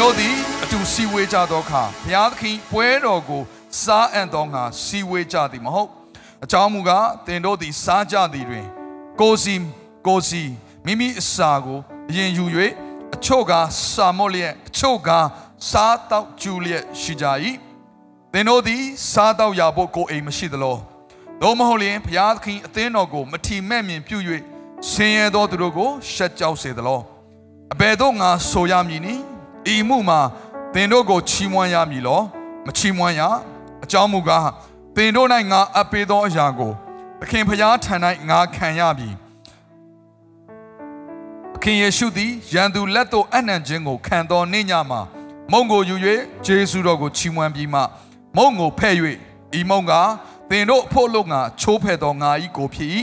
တို့သည်အတူစီဝေးကြသောအခါဘုရားသခင်ပွဲတော်ကိုစားအံ့သောငါစီဝေးကြသည်မဟုတ်အကြောင်းမူကားသင်တို့သည်စားကြသည်တွင် ကိုယ်စီကိုယ်စီမိမိအစာကိုအရင်ယူ၍အချို့ကစာမော့လျက်အချို့ကစားတော့ကျူလျက်ရှိကြ၏သင်တို့သည်စားတော့ရဖို့ကိုယ်အိမ်မရှိသလောသို့မဟုတ်လျင်ဘုရားသခင်အသင်းတော်ကိုမထီမဲ့မြင်ပြု၍ဆင်းရဲသောသူတို့ကိုရှက်ကြောက်စေသလောအဘယ်တော့ငါဆိုရမည်နီ ဤမှုမှာသင်တို့ကိုချီးမွမ်းရမည်လောမချီးမွမ်းရအကြောင်းမူကားသင်တို့၌ငါအပ်ပေးသောအရာကိုသခင်ဖျားထံ၌ငါခံရပြီသခင်ယေရှုသည်ယန်သူလက်သို့အနှံခြင်းကိုခံတော်နေ့ညမှာမုံကိုယူ၍ဂျေစုတော်ကိုချီးမွမ်းပြီးမှမုံကိုဖဲ့၍ဤမုံကသင်တို့အဖို့လို့ငါချိုးဖဲ့သောငါဤကိုဖြစ်၏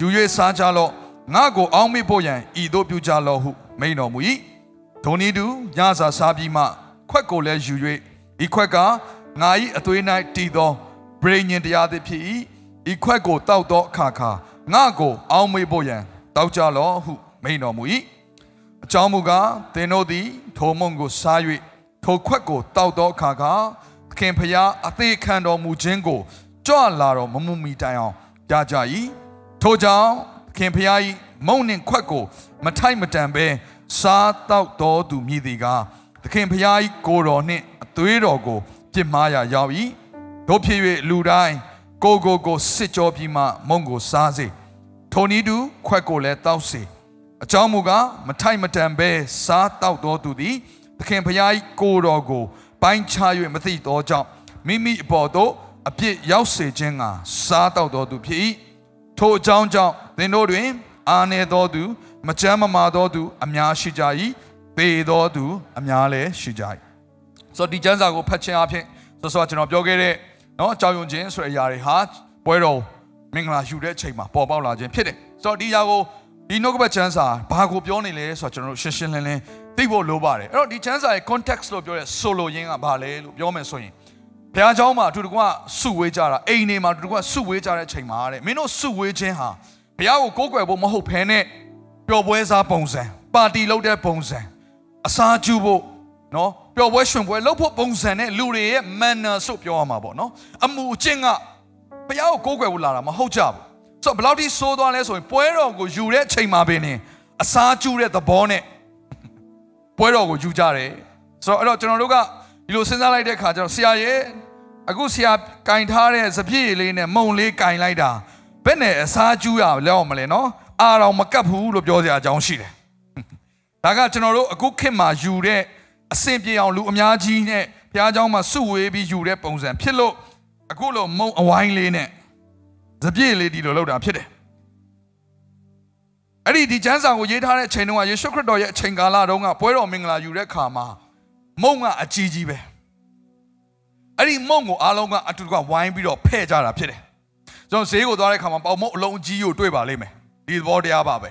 ယူ၍စားကြလော့ငါကိုအောင်းမေ့ဖို့ရန်ဤတို့ပြုကြလော့ဟုမိန်တော်မူ၏ ဒိုနီတူညစာစားပြီးမှခွက်ကိုလည်းယူ၍ဤခွက်ကငါ၏အသွေး၌တည်သောဗြိညင်တရားသည်ဖြစ်၏ဤခွက်ကိုတောက်သောအခါခါငါကိုအောင်းမေ့ဖို့ရန်တောက်ကြလော့ဟုမိန်တော်မူ၏အကြောင်းမူကားသင်တို့သည်ထိုမုံကိုစား၍ထိုခွက်ကိုတောက်သောအခါခါသခင်ဖျားအသေးခံတော်မူခြင်းကိုကြွလာတော်မမူမီတိုင်အောင်ကြားကြ၏ထိုကြောင့်သခင်ဖျား၏မုံနှင့်ခွက်ကိုမထိုက်မတန်ဘဲ စားတောက်တော်သူမြည်သည်ကားသခင်ဖျား၏ကိုယ်တော်နှင့်အသွေးတော်ကိုပြစ်မှားရာရောက်၏တို့ဖြစ်၍လူတိုင်းကိုကိုကိုစစ်ကြောပြီးမှမုံကိုစားစေထိုနည်းတူခွက်ကိုလည်းတောက်စေအကြောင်းမူကားမထိုက်မတန်ဘဲစားတောက်တော်သူသည်သခင်ဖျား၏ကိုယ်တော်ကိုပိုင်းခြား၍မသိသောကြောင့်မိမိအပေါ်သို့အပြစ်ရောက်စေခြင်းကစားတောက်တော်သူဖြစ်၏ထိုအကြောင်းကြောင့်သင်တို့တွင် အာနေတော်သူ မကြမ်းမမာတော်သူအများရှိကြ၏ပေတော်သူအများလည်းရှိကြ၏ဆိုတော့ဒီကျမ်းစာကိုဖတ်ခြင်းအပြင်ဆိုတော့ကျွန်တော်ပြောခဲ့တဲ့เนาะအကြောင်းယုံခြင်းဆိုတဲ့အရာတွေဟာပွဲတော်မင်္ဂလာယူတဲ့အချိန်မှာပေါ်ပေါက်လာခြင်းဖြစ်တယ်ဆိုတော့ဒီအရာကိုဒီနှုတ်ကပတ်ကျမ်းစာဘာကိုပြောနေလဲဆိုတော့ကျွန်တော်တို့ရှင်းရှင်းလင်းလင်းသိဖို့လိုပါတယ်အဲ့တော့ဒီကျမ်းစာရဲ့ context လို့ပြောတဲ့ solo ရင်းကဘာလဲလို့ပြောမယ်ဆိုရင်ဘုရားเจ้าမှာအတူတကွစုဝေးကြတာအိမ်နေမှာအတူတကွစုဝေးကြတဲ့အချိန်မှာတဲ့မင်းတို့စုဝေးခြင်းဟာဘုရားကိုကိုးကွယ်ဖို့မဟုတ်ဘဲနဲ့ ပျော်ပွဲစားပုံစံပါတီလုပ်တဲ့ပုံစံအစားကျူဖို့နော်ပျော်ပွဲရွှင်ပွဲလုပ်ဖို့ပုံစံနဲ့လူတွေရဲ့ manner ဆိုပြောရမှာပေါ့နော်အမှုအကျင့်ကဘုရားကိုကိုးကွယ်ဖို့လာတာမဟုတ်ကြဘူးဆိုတော့ဘယ်လောက်ထိဆိုးသွားလဲဆိုရင်ပွဲတော်ကိုယူတဲ့အချိန်မှာပင်အစားကျူတဲ့သဘောနဲ့ပွဲတော်ကိုယူကြတယ်ဆိုတော့အဲ့တော့ကျွန်တော်တို့ကဒီလိုစဉ်းစားလိုက်တဲ့အခါကျတော့ဆရာရဲ့အခုဆရာကင်ထားတဲ့စပြည့်လေးနဲ့မုံလေးကင်လိုက်တာဘယ်နဲ့အစားကျူးရလဲအောင်မလဲနော် အာရောင်မကပ်ဘူးလို့ပြောစရာအကြောင်းရှိတယ်။ဒါကကျွန်တော်တို့အခုခေတ်မှာယူတဲ့အဆင်ပြေအောင်လူအများကြီးနဲ့ဘုရားကျောင်းမှာစုဝေးပြီးယူတဲ့ပုံစံဖြစ်လို့အခုလိုမုံအဝိုင်းလေးနဲ့စပြည့်လေးဒီလိုလောက်တာဖြစ်တယ်။အဲ့ဒီဒီကျမ်းစာကိုရေးထားတဲ့အချိန်တုန်းကယေရှုခရစ်တော်ရဲ့အချိန်ကာလတုန်းကပွဲတော်မင်္ဂလာယူတဲ့အခါမှာမုံကအကြီးကြီးပဲ။အဲ့ဒီမုံကိုအားလုံးကအတူတကဝိုင်းပြီးတော့ဖဲ့ကြတာဖြစ်တယ်။ကျွန်တော်ဈေးကိုသွားတဲ့အခါမှာပေါမုံအလုံးကြီးကိုတွေ့ပါလိမ့်မယ်။ ဒီသဘောတရားပါပဲ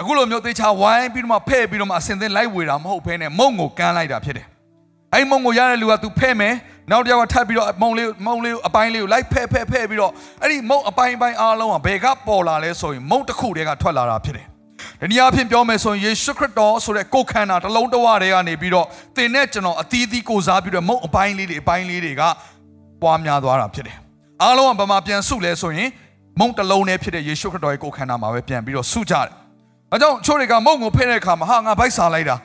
အခုလိုမျိုးသေချာဝိုင်းပြီးတော့မှဖဲ့ပြီးတော့မှအစင်သင်လိုက်ဝေတာမဟုတ်ဘဲနဲ့မုံကိုကမ်းလိုက်တာဖြစ်တယ်အဲ့မုံကိုရတဲ့လူက तू ဖဲ့မယ်နောက်တစ်ယောက်ကထပ်ပြီးတော့မုံလေးမုံလေးအပိုင်းလေးကိုလိုက်ဖဲ့ဖဲ့ဖဲ့ပြီးတော့အဲ့ဒီမုံအပိုင်းပိုင်းအားလုံးကဘယ်ကပေါ်လာလဲဆိုရင်မုံတစ်ခုတည်းကထွက်လာတာဖြစ်တယ်ဒီနေရာဖြင့်ပြောမယ်ဆိုရင်ယေရှုခရစ်တော်ဆိုတဲ့ကိုယ်ခန္ဓာတစ်လုံးတစ်ဝတည်းကနေပြီးတော့သင်နဲ့ကျွန်တော်အသီးသီးကိုစားပြီးတော့မုံအပိုင်းလေးတွေအပိုင်းလေးတွေကပွားများသွားတာဖြစ်တယ်အားလုံးကဘာမှပြန်စုလဲဆိုရင် မုံတစ်လုံးနဲ့ဖြစ်တဲ့ယေရှုခရစ်တော်ရဲ့ကိုယ်ခန္ဓာမှာပဲပြန်ပြီးတော့စုကြတယ်။အဲကြောင့်ချို့တွေကမုံကိုဖဲ့တဲ့အခါမှာဟာငါဗိုက်စားလိုက်တာ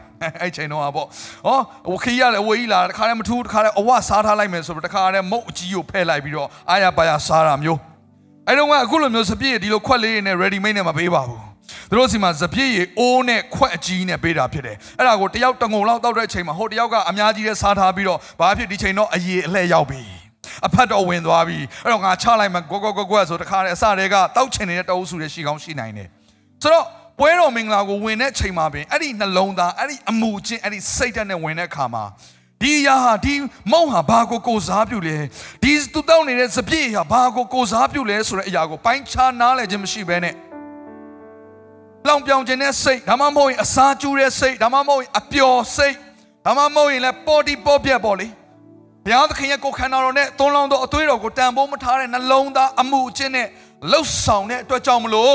အဲ့ချိန်တော့ပေါ့။ဟောဝခီးရတယ်ဝေးကြီးလာတခါတည်းမထူးတခါတည်းအဝစားထားလိုက်မယ်ဆိုတော့တခါတည်းမုံအကြီးကိုဖဲ့လိုက်ပြီးတော့အာရပါရစားတာမျိုး။အဲ့တော့ကအခုလိုမျိုးစပြည့်ဒီလိုခွက်လေးတွေနဲ့ ready made နဲ့မပေးပါဘူး။သူတို့စီမှာစပြည့်ရေအိုးနဲ့ခွက်အကြီးနဲ့ပေးတာဖြစ်တယ်။အဲ့ဒါကိုတယောက်တငုံလောက်တောက်တဲ့အချိန်မှာဟိုတယောက်ကအများကြီးနဲ့စားထားပြီးတော့ဘာဖြစ်ဒီချိန်တော့အရေအလှဲ့ရောက်ပြီ။ အဖတ်တော်ဝင်သွားပြီအဲ့တော့ငါချလိုက်မှကွက်ကွက်ကွက်ကွက်ဆိုတခါတည်းအစတွေကတောက်ချင်နေတဲ့တအုပ်စုတွေရှိကောင်းရှိနိုင်တယ်ဆိုတော့ဘပွဲတော်မင်္ဂလာကိုဝင်တဲ့ချိန်မှာပင်အဲ့ဒီနှလုံးသားအဲ့ဒီအမှုချင်းအဲ့ဒီစိတ်ဓာတ်နဲ့ဝင်တဲ့အခါမှာဒီအရာဟာဒီမုံဟာဘာကိုကိုစားပြုလဲဒီသူတောင်းနေတဲ့စပြည့်ဟာဘာကိုကိုစားပြုလဲဆိုတဲ့အရာကိုပိုင်းခြားနားလည်ခြင်းမရှိဘဲနဲ့လောင်ပြောင်ခြင်းတဲ့စိတ်ဒါမှမဟုတ်ရင်အစာကျူးတဲ့စိတ်ဒါမှမဟုတ်ရင်အပျော်စိတ်ဒါမှမဟုတ်ရင်လည်းပေါ်တီပေါ်ပြက်ပေါ့လေ ဘုရားသခင်ရဲ့ကိုယ်ခန္ဓာတော်နဲ့သွန်းလောင်းသောအသွေးတော်ကိုတန်ဖိုးမထားတဲ့နှလုံးသားအမှုအချင်းနဲ့လှုပ်ဆောင်တဲ့အတွက်ကြောင့်မလို့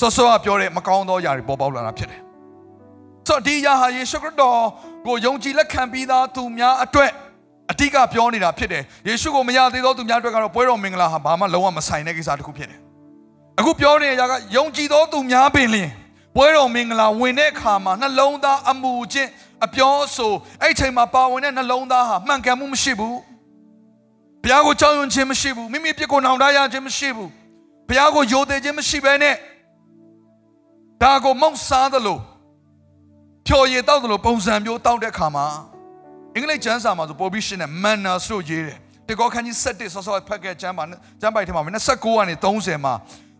ဆောစောကပြောတဲ့မကောင်းသောຢာတွေပေါ်ပေါက်လာတာဖြစ်တယ်။ဆိုတော့ဒီຢာဟာယေရှုခရစ်တော်ကိုယုံကြည်လက်ခံပြီးသားသူများအတွက်အတိကပြောနေတာဖြစ်တယ်။ယေရှုကိုမရသေးသောသူများအတွက်ကတော့ပွဲတော်မင်္ဂလာဟာဘာမှလုံးဝမဆိုင်တဲ့ကိစ္စတစ်ခုဖြစ်တယ်။အခုပြောနေတဲ့ຢာကယုံကြည်သောသူများပင်လျင်ပွဲတော်မင်္ဂလာဝင်တဲ့အခါမှာနှလုံးသားအမှုချင်း အပြောဆိုအဲ့ချိန်မှာပါဝင်တဲ့နှလုံးသားဟာမှန်ကန်မှုမရှိဘူး။ဘုရားကိုကြောက်ရွံ့ခြင်းမရှိဘူး။မိမိပြစ်ကိုနှောင်တရခြင်းမရှိဘူး။ဘုရားကိုယိုသေးခြင်းမရှိဘဲနဲ့ဒါကိုမောက်စားသလိုဖြော်ရည်တောက်သလိုပုံစံမျိုးတောက်တဲ့ခါမှာအင်္ဂလိပ်ကျမ်းစာမှာဆိုပေါ်ပြီးရှင်းတဲ့ manners လို့ရေးတယ်တေကောခန်းကြီး7ဆော့ဆော့ဖတ်ခဲ့ကျမ်းပါကျမ်းပိုက်ထဲမှာ29ကနေ30မှာ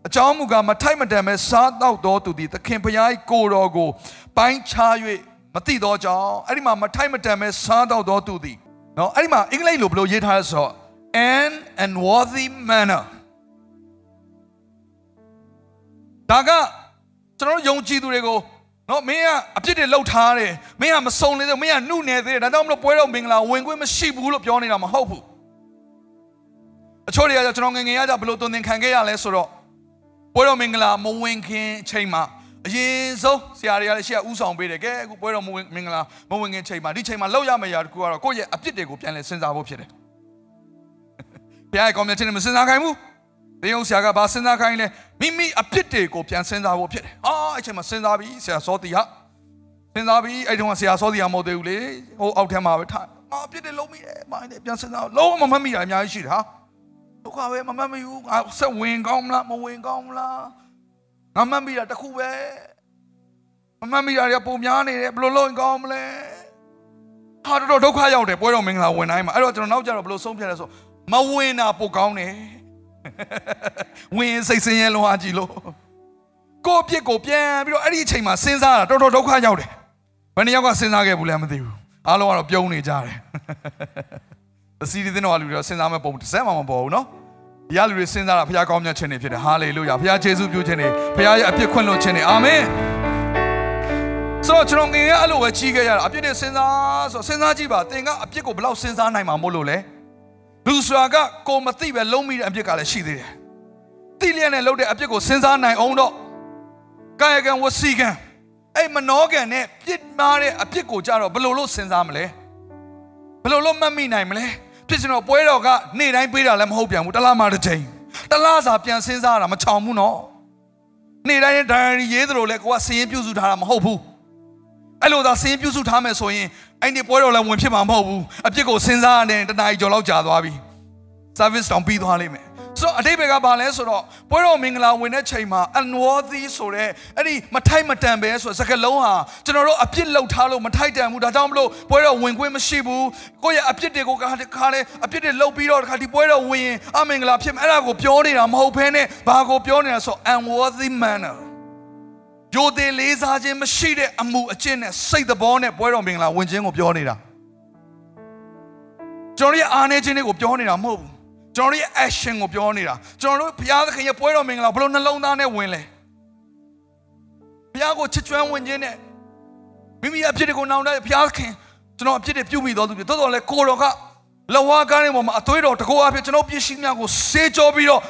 အကြောင်းမူကားမထိုက်မတန်ပဲစားတော့တော်သူသည်သခင်ဖျားကိုတော်ကိုပိုင်းခြား၍ မသိတော့ကြောင်းအဲ့ဒီမှာမထိုက်မတန်ပဲစားတော့တော်သူသည်နော်အဲ့ဒီမှာအင်္ဂလိပ်လိုဘယ်လိုရေးထားလဲဆိုတော့ an and worthy manner ဒါကကျွန်တော်ယုံကြည်သူတွေကိုနော်မင်းကအပြစ်တွေလှုပ်ထားတယ်မင်းကမစုံနေသေးမင်းကနှုတ်နေသေးတယ်ဒါကြောင့်မလို့ပွဲတော်မင်္ဂလာဝင်ခွင့်မရှိဘူးလို့ပြောနေတာမဟုတ်ဘူးအချို့တွေကကျွန်တော်ငငယ်ရကြဘလို့တုံသင်ခံခဲ့ရလဲဆိုတော့ပွဲတော်မင်္ဂလာမဝင်ခင်အချိန်မှာ အရင်ဆုံးဆရာတွေကလည်းရှေ့ကဥဆောင်ပေးတယ်ကဲအခုပွဲတော်မဝင်မင်္ဂလာမဝင်ခင်ချိန်မှာဒီချိန်မှာလောက်ရမယ့်ຢာတခုကတော့ကိုယ့်ရဲ့အပြစ်တွေကိုပြန်လဲစဉ်းစားဖို့ဖြစ်တယ်ဘုရားရဲ့ကောင်းမြတ်ခြင်းနဲ့မစဉ်းစားခိုင်းဘူးတေယုံဆရာကဘာစဉ်းစားခိုင်းလဲမိမိအဖြစ်တွေကိုပြန်စဉ်းစားဖို့ဖြစ်တယ်။အာအဲ့ချိန်မှာစဉ်းစားပြီးဆရာစောတီဟာစဉ်းစားပြီးအဲ့တုန်းကဆရာစောတီဟာမဟုတ်သေးဘူးလေ။ဟိုအောက်ထဲမှာပဲထား။အာအဖြစ်တွေလုံးမိတယ်။မိုင်းတယ်ပြန်စဉ်းစားလုံးဝမမှတ်မိတာအများကြီးရှိတယ်ဟာ။ဒုက္ခပဲမမှတ်မိဘူး။ငါဆက်ဝင်ကောင်းမလားမဝင်ကောင်းမလား။ ငါမှတ်မိတာတခုပဲ။မမှတ်မိတာတွေပုံများနေတယ်ဘယ်လိုလုပ်ရင်ကောင်းမလဲ။ဟာတော်တော်ဒုက္ခရောက်တယ်ပွဲတော်မင်္ဂလာဝင်တိုင်းမှာအဲ့တော့ကျွန်တော်နောက်ကြတော့ဘယ်လိုဆုံးဖြတ်လဲဆိုမဝင်တာပိုကောင်းတယ်။ဝင်စိတ်ဆင်းရဲလုံးအားကြီးလို့ကိုယ့်အပြစ်ကိုပြန်ပြီးတော့အဲ့ဒီအချိန်မှာစဉ်းစားတာတော်တော်ဒုက္ခရောက်တယ်ဘယ်နှယောက်ကစဉ်းစားခဲ့ဘူးလဲမသိဘူးအားလုံးကတော့ပြုံးနေကြတယ်အစီအစဉ်တော်လူတွေတော့စဉ်းစားမဲ့ပုံတစ်စက်မှမပေါ်ဘူးနော် ဒီရလူတွေစဉ်းစားတာဘုရားကောင်းမြတ်ခြင်းတွေဖြစ်တယ်ဟာလေလုယာဘုရားယေရှုပြုခြင်းတွေဘုရားရဲ့အပြစ်ခွင့်လွှတ်ခြင်းတွေအာမင်ဆိုတော့ကျွန်တော်ငယ်ရအဲ့လိုပဲကြီးခဲ့ရတာအပြစ်တွေစဉ်းစားဆိုစဉ်းစားကြည့်ပါသင်ကအပြစ်ကိုဘယ်လောက်စဉ်းစားနိုင်မှာမို့လို့လဲလူစွာကကိုမသိပဲလုံးမိတဲ့အပြစ်ကလည်းရှိသေးတယ်။သိလျက်နဲ့လုပ်တဲ့အပြစ်ကိုစဉ်းစားနိုင်အောင်တော့ကာယကံဝစီကံအဲ့မနောကံနဲ့ပြစ်မှားတဲ့အပြစ်ကိုကြတော့ဘယ်လိုလုပ်စဉ်းစားမလဲ။ဘယ်လိုလုပ်မှတ်မိနိုင်မလဲ။ ဖြစ်စင်တော့ပွဲတော်ကနေ့တိုင်းပေးတာလည်းမဟုတ်ပြန်ဘူးတစ်လားမှတစ်ချိန်တစ်လားစာပြန်စဉ်းစားတာမချောင်ဘူးနော်။နေ့တိုင်းဒိုင်ရီရေးသလိုလဲကိုကစည်ရင်ပြုစုထားတာမဟုတ်ဘူး။အဲ့လိုသာစည်ရင်ပြုစုထားမယ်ဆိုရင်အဲ့ဒီပွဲတော်လည်းဝင်ဖြစ်မှာမဟုတ်ဘူးအပြစ်ကိုစဉ်းစားနေတဲ့တနားကြီးကျော်လောက်ကြာသွားပြီ service တောင်ပြီးသွားလိမ့်မယ် ဆိုတော့အတိတ်ဘက်ကဘာလဲဆိုတော့ပွဲတော်မင်္ဂလာဝင်တဲ့ချိန်မှာ unworthy ဆိုတဲ့အဲ့ဒီမထိုက်မတန်ပဲဆိုတဲ့စကားလုံးဟာကျွန်တော်တို့အပြစ်လောက်ထားလို့မထိုက်တန်ဘူးဒါကြောင့်မလို့ပွဲတော်ဝင်ခွင့်မရှိဘူးကိုယ့်ရဲ့အပြစ်တွေကိုခါလေအပြစ်တွေလောက်ပြီးတော့ခါဒီပွဲတော်ဝင်ရင်အမင်္ဂလာဖြစ်မယ်အဲ့ဒါကိုပြောနေတာမဟုတ်ဘဲနဲ့ဘာကိုပြောနေတာဆို unworthy manner ယိုသေးလေးစားခြင်းမရှိတဲ့အမှုအကျင့်နဲ့စိတ်သဘောနဲ့ပွဲတော်မင်္ဂလာဝင်ခြင်းကိုပြောနေတာကျွန်တော်ရဲ့အားနည်းခြင်းတွေကိုပြောနေတာမဟုတ်ဘူး ကျွန်တော်ရဲ့ action ကိုပြောနေတာကျွန်တော်တို့ဘုရားသခင်ရဲ့ပွဲတော်မင်္ဂလာဘယ်လိုနှလုံးသားနဲ့ဝင်လဲဘုရားကိုချစ်ကျွမ်းဝင်ခြင်းနဲ့မိမိအဖြစ်တွေကိုနောင်တဘုရားသခင်ကျွန်တော်အဖြစ်တွေပြုမိတော်သူတွေတော်တော်လဲကိုတော်ကလဝါကားတဲ့ပေါ်မှာအသွေးတော်တကောအဖြစ်ကျွန်တော်ပြည့်ရှိများကိုစေကြောပြီးတော့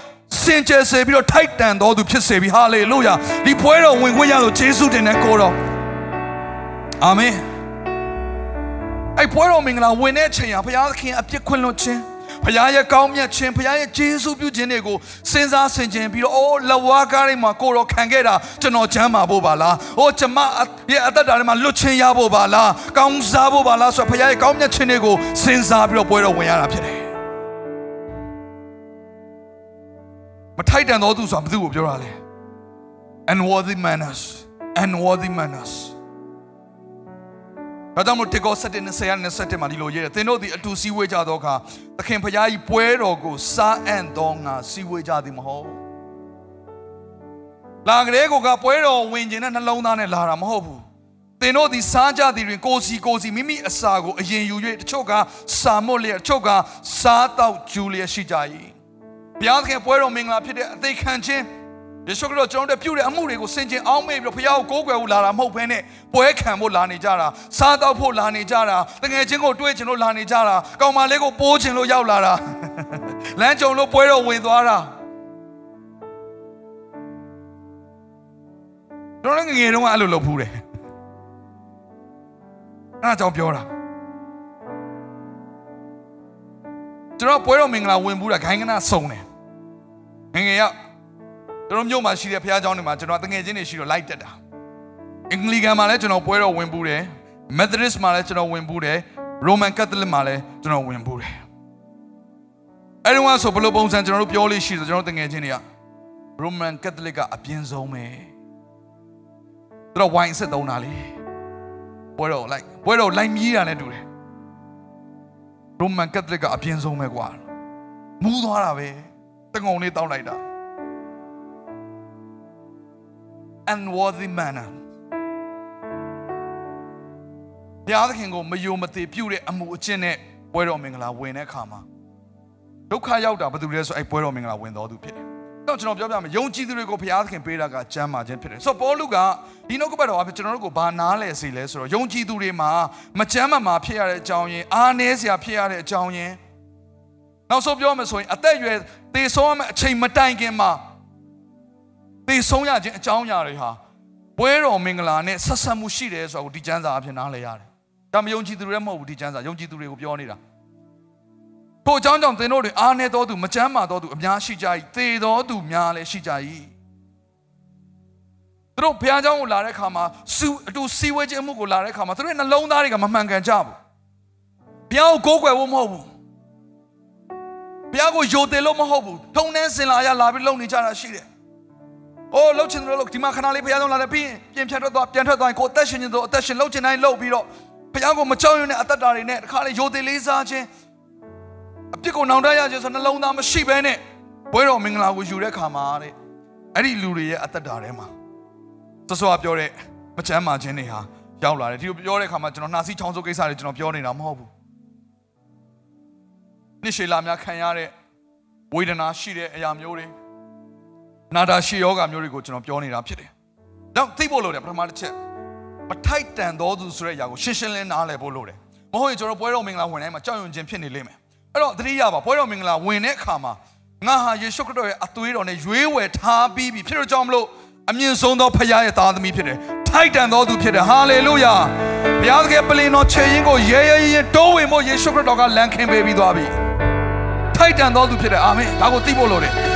စင်ကြယ်စေပြီးတော့ထိုက်တန်တော်သူဖြစ်စေပြီဟာလေလုယာဒီပွဲတော်ဝင်ခွင့်ရလို့ယေရှုတင်တဲ့ကိုတော်အာမင်အဲ့ပွဲတော်မင်္ဂလာဝင်တဲ့အချိန်ဟာဘုရားသခင်အပြစ်ခွင့်လွှတ်ခြင်း ဘုရားရဲ့ကောင်းမြတ်ခြင်းဘုရားရဲ့ကျေးဇူးပြုခြင်းတွေကိုစဉ်းစားဆင်ခြင်ပြီးတော့အိုးလဝါကားတွေမှာကိုတော်ခံခဲ့တာကျွန်တော်ချမ်းပါဖို့ပါလား။အိုးကျမရဲ့အသက်တာတွေမှာလွတ်ချင်းရဖို့ပါလား။ကောင်းစားဖို့ပါလားဆိုတော့ဘုရားရဲ့ကောင်းမြတ်ခြင်းတွေကိုစဉ်းစားပြီးတော့ပွဲတော်ဝင်ရတာဖြစ်တယ်။မထိုက်တန်သောသူဆိုတာဘယ်သူကိုပြောတာလဲ unworthy manners unworthy manners ဒါကြောင့်မို့တေကော7နဲ့10နဲ့7မှာဒီလိုရေးတယ်သင်တို့ဒီအတူစည်းဝေးကြသောအခါသခင်ဖျားကြီးပွဲတော်ကိုစားအံ့သောငါစည်းဝေးကြသည်မဟုတ်လာကလေးကိုကပွဲတော်ဝင်ခြင်းနဲ့နှလုံးသားနဲ့လာတာမဟုတ်ဘူးသင်တို့ဒီစားကြသည်တွင်ကိုစီကိုစီမိမိအစာကိုအရင်ယူ၍တချို့ကစာမွတ်လျက်တချို့ကစားတောက်ကျူလျက်ရှိကြ၏ဘုရားသခင်ပွဲတော်မင်္ဂလာဖြစ်တဲ့အသေးခံခြင်း ယေရှုခရစ်တော်ကျွန်တော်တို့ပြုတဲ့အမှုတွေကိုဆင်ခြင်အောင်မေ့ပြီးတော့ဘုရားကိုကိုးကွယ်ဖို့လာတာမဟုတ်ဘဲနဲ့ပွဲခံဖို့လာနေကြတာစားတောက်ဖို့လာနေကြတာတငယ်ချင်းကိုတွေးချင်လို့လာနေကြတာကောင်မလေးကိုပိုးချင်လို့ရောက်လာတာလမ်းကြုံလို့ပွဲတော်ဝင်သွားတာကျွန်တော်ငငယ်တုန်းကအဲ့လိုလုပ်ဖူးတယ်အဲ့ဒါကြောင့်ပြောတာကျွန်တော်ပွဲတော်မင်္ဂလာဝင်ဘူးတာခိုင်းကနာစုံတယ်ငငယ်ရောက် ကျွန်တော်မြို့မှာရှိတဲ့ဘုရားကျောင်းတွေမှာကျွန်တော်တငယ်ချင်းတွေရှိတော့လိုက်တက်တာအင်္ဂလိကန်မှာလည်းကျွန်တော်ပွဲတော်ဝင်ဘူးတယ်မက်သရစ်မှာလည်းကျွန်တော်ဝင်ဘူးတယ်ရိုမန်ကက်သလစ်မှာလည်းကျွန်တော်ဝင်ဘူးတယ်အဲ့ဒီမှာဆိုဘယ်လိုပုံစံကျွန်တော်တို့ပြောလို့ရှိတယ်ကျွန်တော်တငယ်ချင်းတွေကရိုမန်ကက်သလစ်ကအပြင်းဆုံးပဲသူတို့ဝိုင်းဆက်သုံးတာလေပွဲတော်လိုက်ပွဲတော်လိုက်မြည်တာနဲ့တူတယ်ရိုမန်ကက်သလစ်ကအပြင်းဆုံးပဲကွာမူးသွားတာပဲတငုံလေးတောက်လိုက်တာ unworthy manner ဘုရားသခင်ကိုမယုံမသိပြုတဲ့အမှုအကျင့်နဲ့ပွဲတော်မင်္ဂလာဝင်တဲ့အခါမှာဒုက္ခရောက်တာဘာလို့လဲဆိုအဲ့ပွဲတော်မင်္ဂလာဝင်တော်သူဖြစ်တယ်။တော့ကျွန်တော်ပြောပြမယ်ယုံကြည်သူတွေကိုဘုရားသခင်ပေးတာကကျမ်းမာခြင်းဖြစ်တယ်။ဆိုတော့ပေါလုကဒီနှုတ်ကပတ်တော်အဖြစ်ကျွန်တော်တို့ကိုဘာနားလဲစေလဲဆိုတော့ယုံကြည်သူတွေမှာမကျမ်းမာမှာဖြစ်ရတဲ့အကြောင်းရင်းအားနည်းစရာဖြစ်ရတဲ့အကြောင်းရင်းနောက်ဆုံးပြောမယ်ဆိုရင်အသက်အရွယ်သေဆုံးရမယ့်အချိန်မတိုင်ခင်မှာ သေဆုံးရခြင်းအကြောင်းအရာတွေဟာပွဲတော်မင်္ဂလာနဲ့ဆက်ဆက်မှုရှိတယ်ဆိုတာကိုဒီကျမ်းစာအဖြစ်နားလည်ရတယ်။ဒါမယုံကြည်သူတွေလည်းမဟုတ်ဘူးဒီကျမ်းစာယုံကြည်သူတွေကိုပြောနေတာ။ထို့အကြောင်းကြောင့်သင်တို့တွေအားနည်းတော်သူမကျမ်းမာတော်သူအများရှိကြ၏။သေတော်သူများလည်းရှိကြ၏။သူတို့ဘုရားကျောင်းကိုလာတဲ့အခါမှာစုအတူစီဝဲခြင်းမှုကိုလာတဲ့အခါမှာသူတို့ရဲ့နှလုံးသားတွေကမမှန်ကန်ကြဘူး။ဘုရားကိုကိုးကွယ်ဖို့မဟုတ်ဘူး။ဘုရားကိုယိုတယ်လို့မဟုတ်ဘူး။ထုံနှင်းစင်လာရလာပြီးလုံနေကြတာရှိတယ်။ အိုးလှုပ်ချင်တယ်လို့ဒီမှာခဏလေးဘုရားကြောင့်လာတယ်ပြီးရင်ပြင်ဖြတ်ထွက်သွားပြန်ထွက်သွားရင်ကိုအသက်ရှင်နေတော့အသက်ရှင်လှုပ်ချင်တိုင်းလှုပ်ပြီးတော့ဘုရားကိုမကြောက်ရွံ့တဲ့အသက်တာတွေနဲ့တခါလေယိုသေးလေးစားခြင်းအပြစ်ကိုနောင်တရခြင်းဆိုနှလုံးသားမရှိဘဲနဲ့ဘွဲတော်မင်္ဂလာကိုယူတဲ့ခါမှာတဲ့အဲ့ဒီလူတွေရဲ့အသက်တာထဲမှာသစောပြောတဲ့မချမ်းမာခြင်းတွေဟာရောက်လာတယ်ဒီလိုပြောတဲ့ခါမှာကျွန်တော်နှာစီးချောင်းစိုးကိစ္စတွေကျွန်တော်ပြောနေတာမဟုတ်ဘူးနှစ်ရှည်လာများခံရတဲ့ဝေဒနာရှိတဲ့အရာမျိုးတွေ နာတာရှေယောဂမျိုးတွေကိုကျွန်တော်ပြောနေတာဖြစ်တယ်။တော့သိဖို့လိုတယ်ပထမတစ်ချက်မထိုက်တန်သောသူဆိုတဲ့အရာကိုရှင်းရှင်းလင်းနားလည်ဖို့လိုတယ်။မဟုတ်ရင်ကျွန်တော်ပွဲတော်မင်္ဂလာဝင်တိုင်းမှာကြောက်ရွံ့ခြင်းဖြစ်နေလိမ့်မယ်။အဲ့တော့သတိရပါပွဲတော်မင်္ဂလာဝင်တဲ့အခါမှာငါဟာယေရှုခရစ်တော်ရဲ့အသွေးတော်နဲ့ရွေးဝယ်ထားပြီးပြီဖြစ်တော့ကြောင့်မလို့အမြင့်ဆုံးသောဖခင်ရဲ့သားသမီးဖြစ်တယ်။ထိုက်တန်သောသူဖြစ်တယ်။ဟာလေလုယာ။ဘုရားသခင်ပလင်တော်ခြေရင်းကိုရဲရဲရဲတိုးဝင်ဖို့ယေရှုခရစ်တော်ကလမ်းခင်းပေးပြီးသွားပြီ။ထိုက်တန်သောသူဖြစ်တယ်။အာမင်။ဒါကိုသိဖို့လိုတယ်။